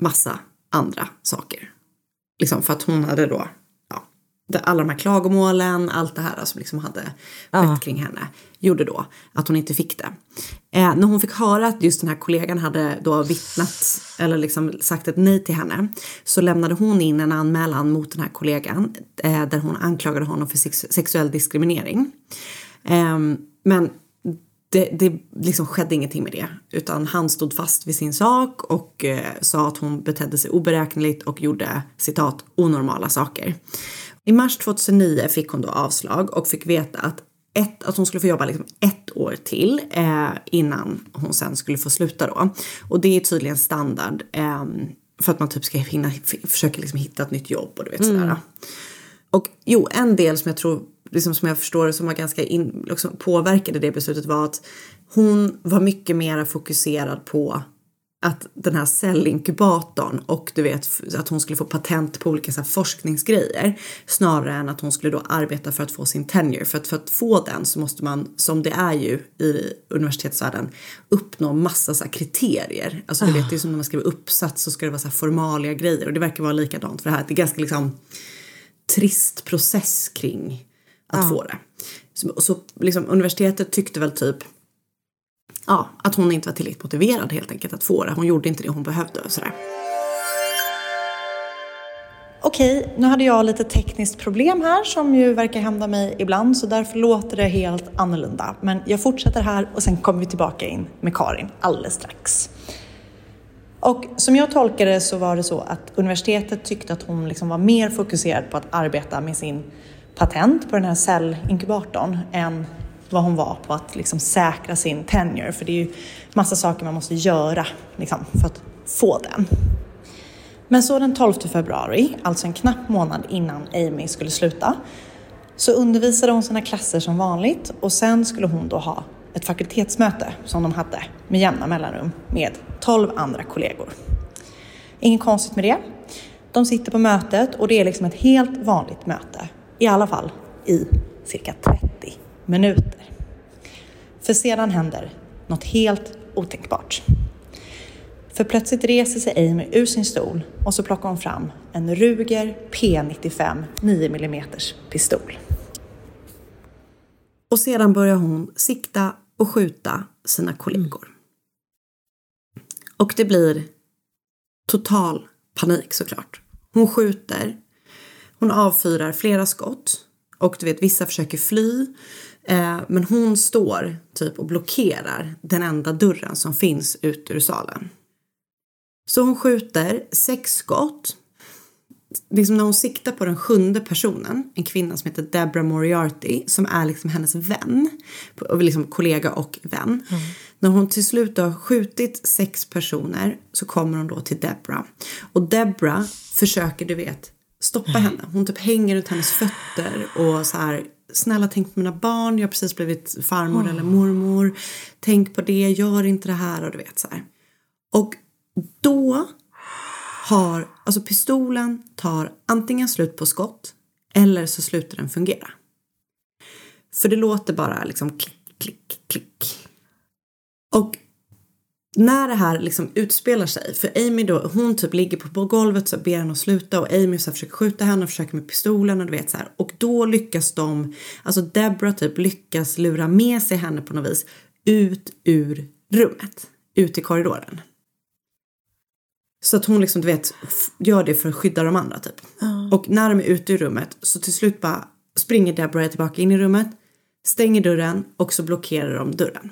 massa andra saker. Liksom för att hon hade då, alla de här klagomålen, allt det här som liksom hade skett kring henne, gjorde då att hon inte fick det. Eh, när hon fick höra att just den här kollegan hade då vittnat eller liksom sagt ett nej till henne så lämnade hon in en anmälan mot den här kollegan eh, där hon anklagade honom för sex- sexuell diskriminering. Ehm, men det, det liksom skedde ingenting med det. Utan han stod fast vid sin sak och eh, sa att hon betedde sig oberäkneligt och gjorde citat onormala saker. I mars 2009 fick hon då avslag och fick veta att, ett, att hon skulle få jobba liksom ett år till eh, innan hon sen skulle få sluta då. Och det är tydligen standard eh, för att man typ ska hinna, försöka liksom hitta ett nytt jobb och du vet Mm. sådär. Och jo, en del som jag tror, liksom som jag förstår som var ganska in, liksom påverkade det beslutet var att hon var mycket mer fokuserad på att den här cellinkubatorn och du vet att hon skulle få patent på olika så här, forskningsgrejer snarare än att hon skulle då arbeta för att få sin tenure. För att, för att få den så måste man, som det är ju i universitetsvärlden, uppnå massa så här, kriterier. Alltså du vet, det är som när man skriver uppsats så ska det vara så här formalia grejer och det verkar vara likadant för det här. Det är ganska liksom trist process kring att få det. Så, så liksom, universitetet tyckte väl typ ja, att hon inte var tillräckligt motiverad helt enkelt att få det. Hon gjorde inte det hon behövde och sådär. Okej, nu hade jag lite tekniskt problem här som ju verkar hända mig ibland så därför låter det helt annorlunda. Men jag fortsätter här och sen kommer vi tillbaka in med Karin alldeles strax. Och som jag tolkade det så var det så att universitetet tyckte att hon liksom var mer fokuserad på att arbeta med sin patent på den här cellinkubatorn än vad hon var på att liksom säkra sin tenure. För det är ju massa saker man måste göra liksom, för att få den. Men så den 12 februari, alltså en knapp månad innan Amy skulle sluta, så undervisade hon sina klasser som vanligt och sen skulle hon då ha ett fakultetsmöte som de hade med jämna mellanrum med 12 andra kollegor. Inget konstigt med det. De sitter på mötet och det är liksom ett helt vanligt möte, i alla fall i cirka 30 minuter. För sedan händer något helt otänkbart. För plötsligt reser sig Amy ur sin stol och så plockar hon fram en Ruger P95 9 mm pistol. Och sedan börjar hon sikta och skjuta sina kollegor. Och det blir total panik såklart. Hon skjuter, hon avfyrar flera skott och du vet vissa försöker fly. Eh, men hon står typ och blockerar den enda dörren som finns ut ur salen. Så hon skjuter sex skott. Liksom när hon siktar på den sjunde personen, en kvinna som heter Deborah Moriarty, som är liksom hennes vän, och liksom kollega och vän. När hon till slut har skjutit sex personer så kommer hon då till Deborah. Och Deborah försöker, du vet, stoppa henne. Hon typ hänger runt hennes fötter och så här snälla tänk på mina barn, jag har precis blivit farmor eller mormor. Tänk på det, gör inte det här och du vet så här. Och då har, alltså pistolen tar antingen slut på skott eller så slutar den fungera. För det låter bara liksom klick, klick, klick. Och när det här liksom utspelar sig, för Amy då, hon typ ligger på golvet så ber henne att sluta och Amy så försöker skjuta henne och försöker med pistolen och du vet så här. Och då lyckas de, alltså Deborah typ lyckas lura med sig henne på något vis ut ur rummet, ut i korridoren. Så att hon liksom, du vet, gör det för att skydda de andra typ. Och när de är ute ur rummet så till slut bara springer Deborah tillbaka in i rummet, stänger dörren och så blockerar de dörren.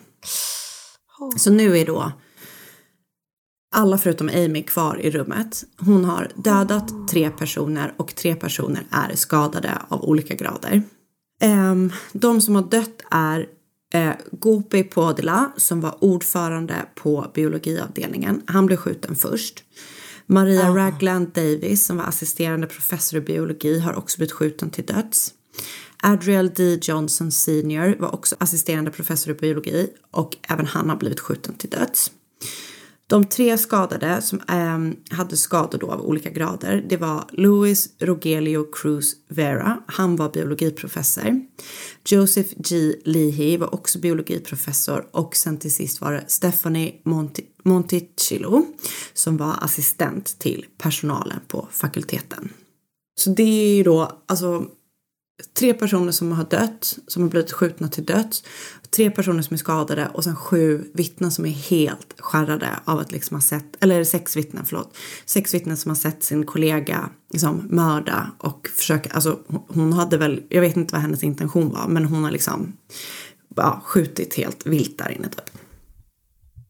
Så nu är då alla förutom Amy kvar i rummet. Hon har dödat tre personer och tre personer är skadade av olika grader. Um, de som har dött är eh, Gopi Podila som var ordförande på biologiavdelningen. Han blev skjuten först. Maria Ah. Ragland Davis som var assisterande professor i biologi har också blivit skjuten till döds. Adriel D. Johnson senior var också assisterande professor i biologi och även han har blivit skjuten till döds. De tre skadade som eh, hade skador då av olika grader, det var Louis Rogelio Cruz Vera, han var biologiprofessor. Joseph G. Leahy var också biologiprofessor och sen till sist var det Stephanie Monti- Monticillo som var assistent till personalen på fakulteten. Så det är ju då alltså tre personer som har dött, som har blivit skjutna till döds, tre personer som är skadade och sen sju vittnen som är helt skärrade av att liksom ha sett, eller sex vittnen, förlåt, sex vittnen som har sett sin kollega liksom mörda och försöka, alltså hon- hade väl, jag vet inte vad hennes intention var, men hon har liksom ja, skjutit helt vilt där inne typ.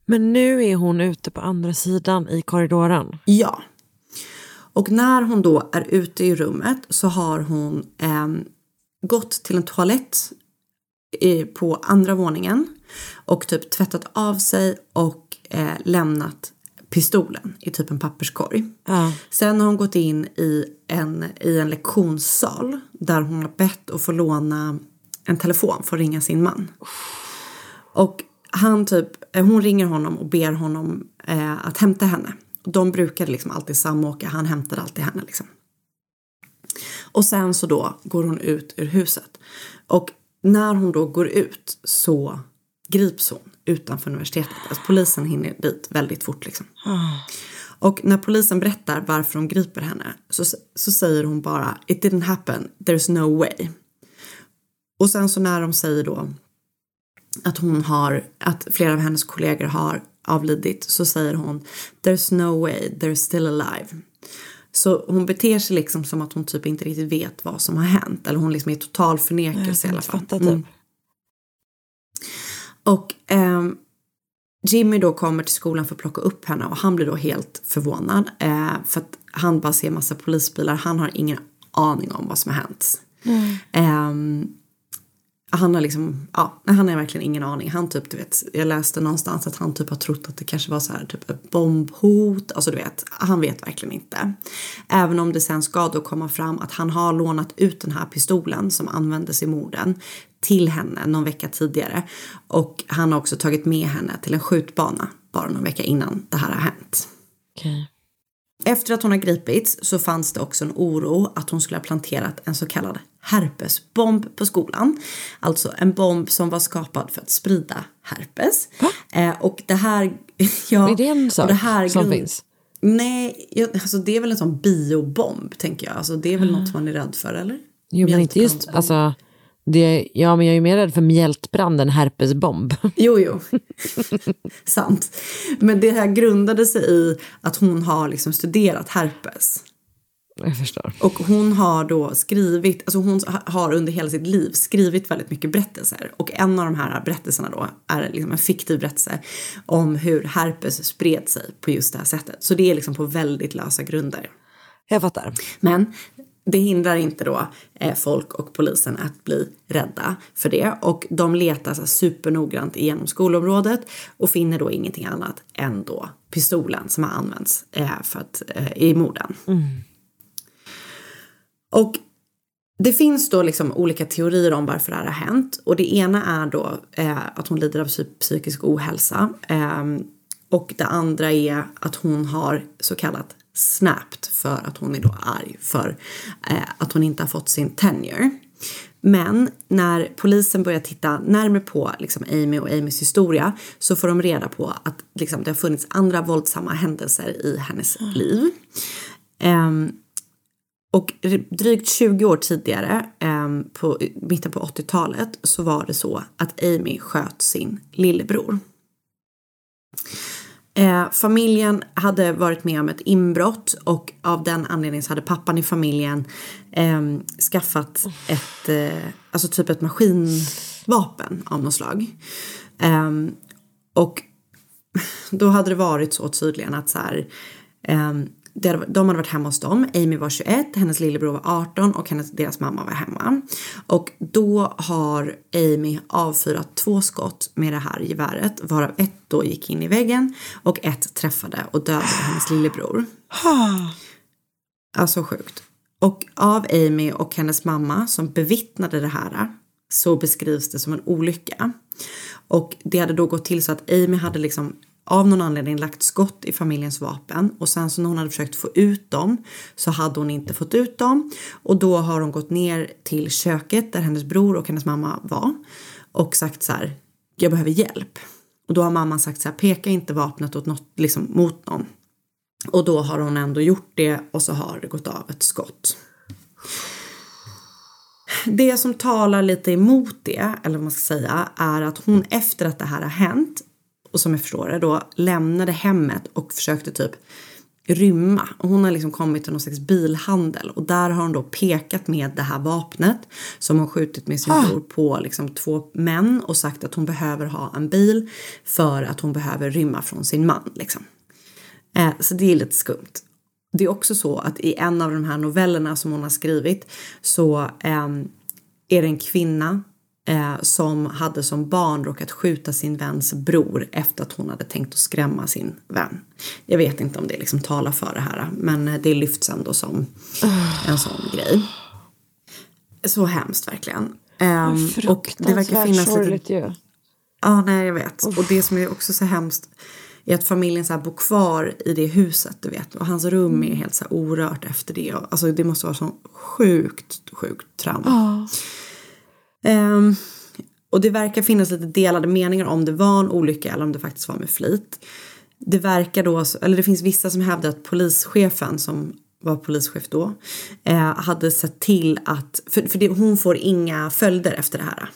Men nu är hon ute på andra sidan i korridoren. Ja. Och när hon då är ute i rummet så har hon ehm, gått till en toalett på andra våningen och typ tvättat av sig och eh, lämnat pistolen i typ en papperskorg. Ja. Sen har hon gått in i en, i en lektionssal där hon har bett att få låna en telefon för att ringa sin man. Och han typ, eh, hon ringer honom och ber honom eh, att hämta henne. De brukade liksom alltid samåka, han hämtade alltid henne liksom. Och sen så då går hon ut ur huset. Och när hon då går ut så grips hon utanför universitetet. Alltså polisen hinner dit väldigt fort liksom. Och när polisen berättar varför de griper henne så, så säger hon bara It didn't happen, there's no way. Och sen så när de säger då att hon har, att flera av hennes kollegor har avlidit så säger hon There's no way, they're still alive. Så hon beter sig liksom som att hon typ inte riktigt vet vad som har hänt. Eller hon liksom är i total förnekelse i alla fall. Fatta, typ. Mm. Och ehm, Jimmy då kommer till skolan för att plocka upp henne och han blir då helt förvånad. Eh, för att han bara ser massa polisbilar. Han har ingen aning om vad som har hänt. Ehm, han har liksom, ja, han har verkligen ingen aning. Han typ, du vet, jag läste någonstans att han typ har trott att det kanske var så här typ ett bombhot. Alltså du vet, han vet verkligen inte. Även om det sen ska då komma fram att han har lånat ut den här pistolen som användes i morden till henne någon vecka tidigare. Och han har också tagit med henne till en skjutbana bara någon vecka innan det här har hänt. Okej. Efter att hon har gripits så fanns det också en oro att hon skulle ha planterat en så kallad herpesbomb på skolan. Alltså en bomb som var skapad för att sprida herpes. Eh, och det här... Ja, Är det en sak det här som finns? Nej, jag, alltså det är väl en sån biobomb tänker jag. Alltså det är väl något man är rädd för eller? Jo men inte just, alltså, det, ja men jag är mer rädd för mjältbrand än herpesbomb. Jo, jo. Sant. Men det här grundade sig i att hon har liksom studerat herpes. Jag förstår. Och hon har då skrivit, alltså hon har under hela sitt liv skrivit väldigt mycket berättelser. Och en av de här berättelserna då är liksom en fiktiv berättelse om hur herpes spred sig på just det här sättet. Så det är liksom på väldigt lösa grunder. Jag fattar. Men det hindrar inte då eh, folk och polisen att bli rädda för det. Och de letar så supernoggrant igenom skolområdet och finner då ingenting annat än då pistolen som har använts eh, för att, eh, i morden. Och Det finns då liksom olika teorier om varför det här har hänt. Och det ena är då eh, att hon lider av psykisk ohälsa. eh, och det andra är att hon har så kallat snapped för att hon är då arg för eh, att hon inte har fått sin tenure. Men när polisen börjar titta närmare på liksom, Amy och Amys historia så får de reda på att liksom, det har funnits andra våldsamma händelser i hennes liv. Ehm, och drygt 20 år tidigare, ehm, på mitten på 80-talet, så var det så att Amy sköt sin lillebror. Eh, familjen hade varit med om ett inbrott och av den anledningen så hade pappan i familjen eh, skaffat ett, eh, alltså typ ett maskinvapen av något slag. Ehm, och då hade det varit så tydligen att så här, ehm, de hade varit hemma hos dem. Amy var 21, hennes lillebror var 18 och hennes, deras mamma var hemma. Och då har Amy avfyrat två skott med det här geväret varav ett då gick in i väggen och ett träffade och dödade hennes lillebror. Alltså sjukt. Och av Amy och hennes mamma som bevittnade det här så beskrivs det som en olycka. Och det hade då gått till så att Amy hade liksom av någon anledning lagt skott i familjens vapen och sen så när hon hade försökt få ut dem så hade hon inte fått ut dem. Och då har hon gått ner till köket där hennes bror och hennes mamma var och sagt så här jag behöver hjälp. Och då har mamman sagt så här peka inte vapnet åt något, liksom, mot någon. Och då har hon ändå gjort det och så har det gått av ett skott. Det som talar lite emot det, eller vad man ska säga, är att hon efter att det här har hänt och som jag förstår det då lämnade hemmet och försökte typ rymma. Och hon har liksom kommit till någon slags bilhandel och där har hon då pekat med det här vapnet som hon skjutit med sin bror på liksom två män och sagt att hon behöver ha en bil för att hon behöver rymma från sin man liksom. Eh, så det är lite skumt. Det är också så att i en av de här novellerna som hon har skrivit så ehm, är det en kvinna eh, som hade som barn råkat skjuta sin väns bror efter att hon hade tänkt att skrämma sin vän. Jag vet inte om det liksom talar för det här men eh, det lyfts ändå som en sån grej. Så hemskt verkligen. Ehm, och det verkar finnas sorgligt lite... ju. Ja, nej jag vet. Och det som är också så hemskt är att familjen så bor kvar i det huset, du vet. Och hans rum är helt så orört efter det. Alltså det måste vara så sjukt, sjukt trauma. Ehm, och det verkar finnas lite delade meningar om det var en olycka eller om det faktiskt var med flit. Det verkar då, eller det finns vissa som hävdar att polischefen som var polischef då, eh, hade sett till att, för, för det, hon får inga följder efter det här.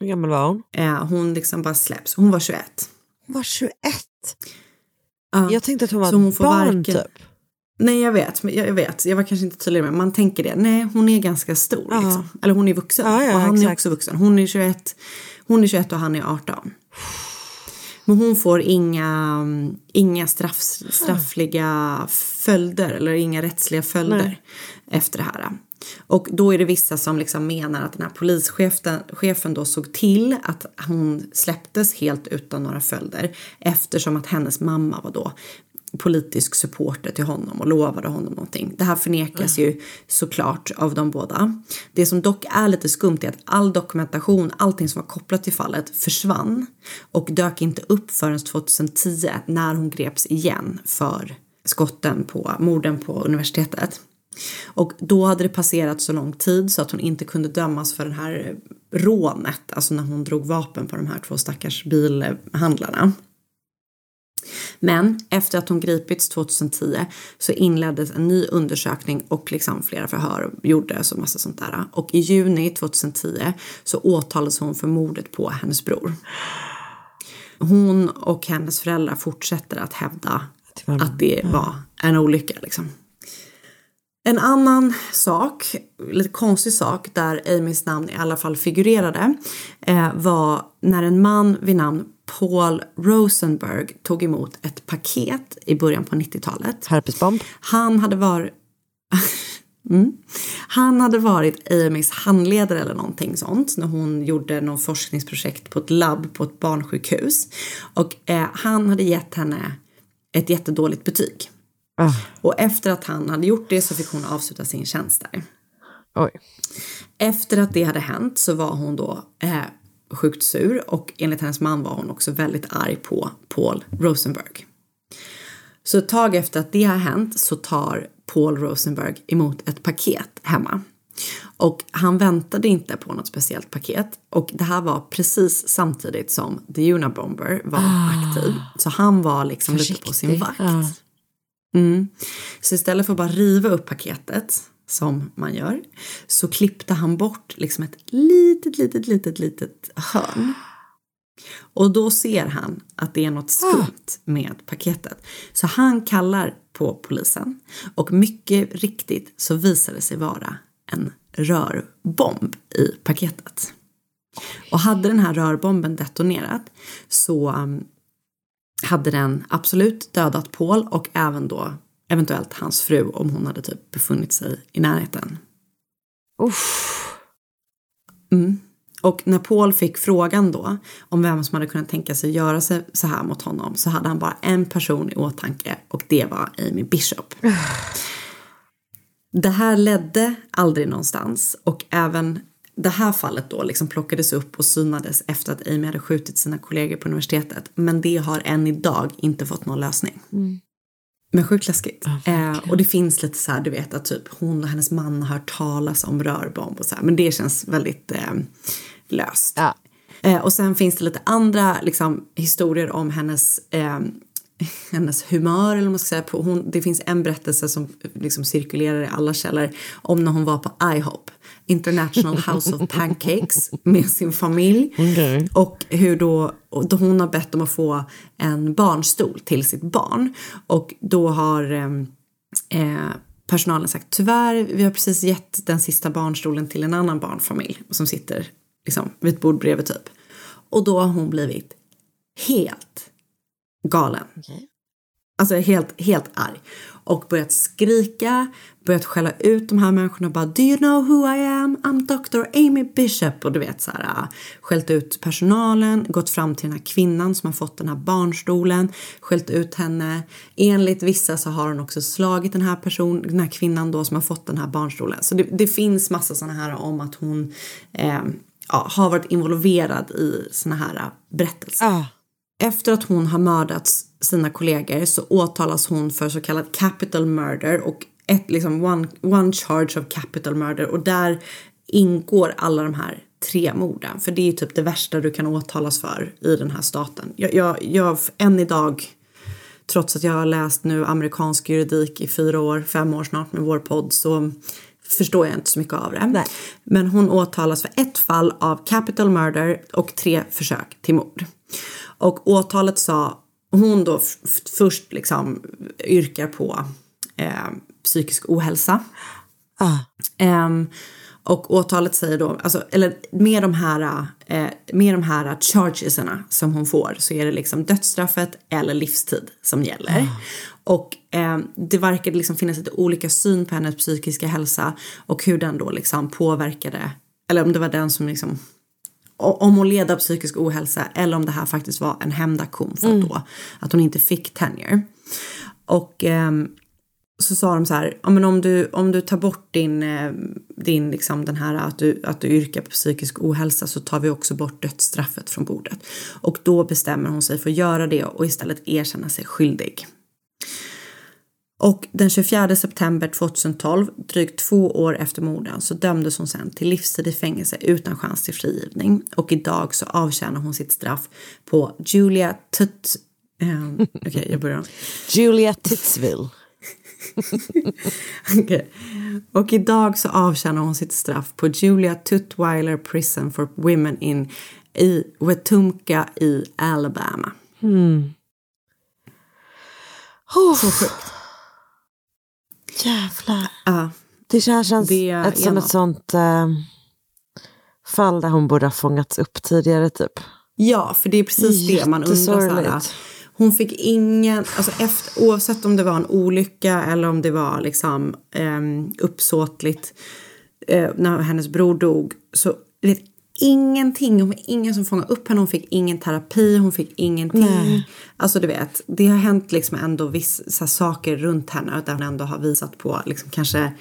Hur gammal var hon? Eh, hon liksom bara släpps, hon var 21. Hon var 21? Ja. Jag tänkte att hon var ett barn varken- typ. Nej jag vet, jag, vet, jag var kanske inte tydlig med Man tänker det, nej hon är ganska stor Ja. liksom. Eller hon är vuxen Ja, ja, och han är exakt. också vuxen. Hon är 21, hon är 21 och han är 18. Men hon får inga, inga straff, straffliga följder eller inga rättsliga följder Nej. efter det här. Och då är det vissa som liksom menar att den här polischefen chefen då såg till att hon släpptes helt utan några följder eftersom att hennes mamma var då politisk supporter till honom och lovade honom någonting. Det här förnekas ju såklart av de båda. Det som dock är lite skumt är att all dokumentation, allting som var kopplat till fallet försvann och dök inte upp förrän 2010 när hon greps igen för skotten på morden på universitetet. Och då hade det passerat så lång tid så att hon inte kunde dömas för det här rånet, alltså när hon drog vapen på de här två stackars bilhandlarna. Men efter att hon gripits 2010 så inleddes en ny undersökning och liksom flera förhör gjordes och massa sånt där. Och i juni 2010 så åtalades hon för mordet på hennes bror. Hon och hennes föräldrar fortsätter att hävda att det var en olycka liksom. En annan sak, lite konstig sak där Amys namn i alla fall figurerade eh, var när en man vid namn Paul Rosenberg tog emot ett paket i början på 90-talet. Herpesbomb. Han hade varit Mm. Han hade varit Amys handledare eller någonting sånt när hon gjorde någon forskningsprojekt på ett labb på ett barnsjukhus. Och eh, han hade gett henne ett jättedåligt betyg. Ah. Och efter att han hade gjort det så fick hon avsluta sin tjänst där. Oj. Efter att det hade hänt så var hon då eh, sjukt sur och enligt hennes man var hon också väldigt arg på Paul Rosenberg. Så ett tag efter att det har hänt så tar Paul Rosenberg emot ett paket hemma. Och han väntade inte på något speciellt paket och det här var precis samtidigt som The Unabomber var aktiv. Så han var liksom lite på sin Försiktig. vakt. Ja. Mm. Så istället för att bara riva upp paketet som man gör så klippte han bort liksom ett litet, litet, litet, litet hörn. Och då ser han att det är något skumt med paketet. Så han kallar på polisen och mycket riktigt så visar det sig vara en rörbomb i paketet. Och hade den här rörbomben detonerat så um, hade den absolut dödat Paul och även då eventuellt hans fru om hon hade typ befunnit sig i närheten. Mm. Och när Paul fick frågan då om vem som hade kunnat tänka sig göra sig så här mot honom så hade han bara en person i åtanke och det var Amy Bishop. Det här ledde aldrig någonstans och även det här fallet då liksom plockades upp och synades efter att Amy hade skjutit sina kollegor på universitetet. Men det har än idag inte fått någon lösning. Men sjukt läskigt. eh, och det finns lite så här, du vet att typ hon och hennes man har hört talas om rörbomb och så här. Men det känns väldigt eh, löst. Eh, och sen finns det lite andra liksom, historier om hennes, eh, hennes humör. Eller vad man ska säga. På, hon, det finns en berättelse som liksom, cirkulerar i alla källor om när hon var på IHOP. International House of Pancakes med sin familj. Och hur då, då hon har bett om att få en barnstol till sitt barn. Och då har eh, eh, personalen sagt tyvärr, vi har precis gett den sista barnstolen till en annan barnfamilj som sitter liksom, vid ett bord bredvid typ. Och då har hon blivit helt galen. Alltså helt, helt arg. Och börjat skrika, börjat skälla ut de här människorna. Bara, do you know who I am? I'm Dr. Amy Bishop. Och du vet så här, äh, skällt ut personalen, gått fram till den här kvinnan som har fått den här barnstolen, skällt ut henne. Enligt vissa så har hon också slagit den här personen, den här kvinnan då som har fått den här barnstolen. Så det, det finns massa sådana här om att hon eh, ja, har varit involverad i såna här äh, berättelser. Efter att hon har mördat sina kollegor så åtalas hon för så kallad capital murder och ett liksom one, one charge of capital murder och där ingår alla de här tre morden. För det är ju typ det värsta du kan åtalas för i den här staten. Jag, jag, jag än idag, trots att jag har läst nu amerikansk juridik i fyra år, fem år snart med vår podd så förstår jag inte så mycket av det. Men hon åtalas för ett fall av capital murder och tre försök till mord. Och åtalet sa, hon då först liksom yrkar på eh, psykisk ohälsa. Ehm, och åtalet säger då, alltså, eller med de här, eh, med de här chargesarna som hon får så är det liksom dödsstraffet eller livstid som gäller. Och eh, det verkade liksom finnas lite olika syn på hennes psykiska hälsa och hur den då liksom påverkade, eller om det var den som liksom om hon led av psykisk ohälsa eller om det här faktiskt var en hämndaktion för att, då, att hon inte fick tenure. Och ehm, så sa de så här, ja, men om, du, om du tar bort din, eh, din liksom den här att du, att du yrkar på psykisk ohälsa så tar vi också bort dödsstraffet från bordet. Och då bestämmer hon sig för att göra det och istället erkänna sig skyldig. Och den 24 september 2012, drygt två år efter morden, så dömdes hon sen till livstid i fängelse utan chans till frigivning. Och idag så avtjänar hon sitt straff på Julia Tut... Um, Okej, jag börjar. Julia Titsville. Okej. Och idag så avtjänar hon sitt straff på Julia Tutwiler Prison for Women in i Wetumpka i Alabama. Mm. Så sjukt. Jävlar. Ja. Det känns Det ett, som något. ett sånt eh, fall där hon borde ha fångats upp tidigare typ. Ja, för det är precis det man undrar. Hon fick ingen, alltså efter, oavsett om det var en olycka eller om det var liksom um, uppsåtligt eh, när hennes bror dog. Så vet, ingenting, hon var ingen som fångade upp henne, hon fick ingen terapi, hon fick ingenting. Nej. Alltså du vet, det har hänt liksom ändå vissa saker runt henne där hon ändå har visat på liksom kanske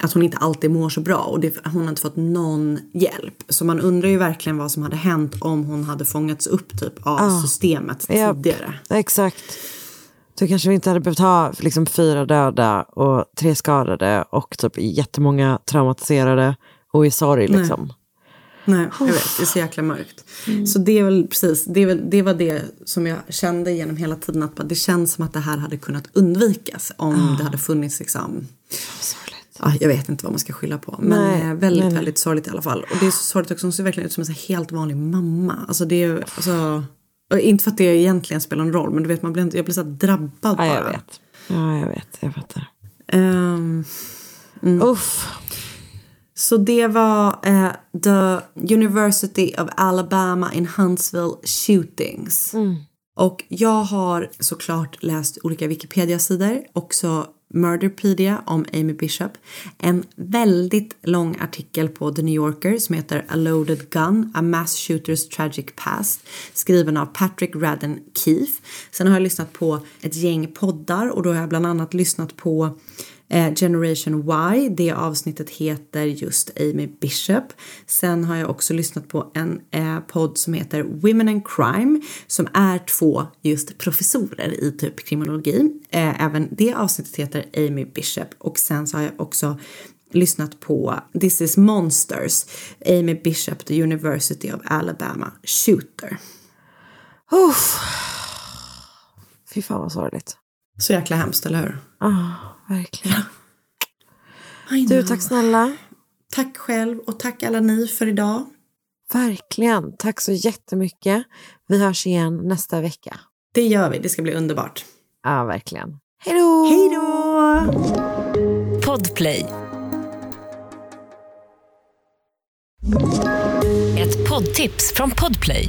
att hon inte alltid mår så bra och det, hon har inte fått någon hjälp. Så man undrar ju verkligen vad som hade hänt om hon hade fångats upp typ av Ja. systemet Japp. tidigare. Exakt. Då kanske vi inte hade behövt ha liksom, fyra döda och tre skadade och typ jättemånga traumatiserade och i sorg. Liksom. Nej, jag vet. Det är så jäkla mörkt. Så det är väl precis, det, är väl, det var det som jag kände genom hela tiden. Att det känns som att det här hade kunnat undvikas om det hade funnits liksom... Ja, jag vet inte vad man ska skylla på. Men Nej, eh, väldigt, nej, väldigt sorgligt i alla fall. Och det är så sorgligt också. Hon ser verkligen ut som en helt vanlig mamma. Alltså det är alltså, inte för att det egentligen spelar någon roll. Men du vet, man blir, inte- jag blir så drabbad Ja, bara. jag vet. Ja, jag vet. Jag fattar. Ehm, mm. Uff. Så det var eh, The University of Alabama in Huntsville shootings. Och jag har såklart läst olika Wikipedia-sidor, också Murderpedia om Amy Bishop. En väldigt lång artikel på The New Yorker som heter A loaded gun, A mass shooter's tragic past. Skriven av Patrick Radden Keefe. Sen har jag lyssnat på ett gäng poddar och då har jag bland annat lyssnat på Generation Y, det avsnittet heter just Amy Bishop. Sen har jag också lyssnat på en eh, podd som heter Women and Crime som är två just professorer i typ kriminologi. Eh, även det avsnittet heter Amy Bishop och sen så har jag också lyssnat på This is Monsters, Amy Bishop, The University of Alabama Shooter. Uff. Fy fan vad sorgligt. Så jäkla hemskt, eller hur? Ah, verkligen. Du, tack snälla. Tack själv och tack alla ni för idag. Verkligen. Tack så jättemycket. Vi hörs igen nästa vecka. Det gör vi, det ska bli underbart. Ja, verkligen. Hej då! Hej då! Podplay. Ett poddtips från Podplay.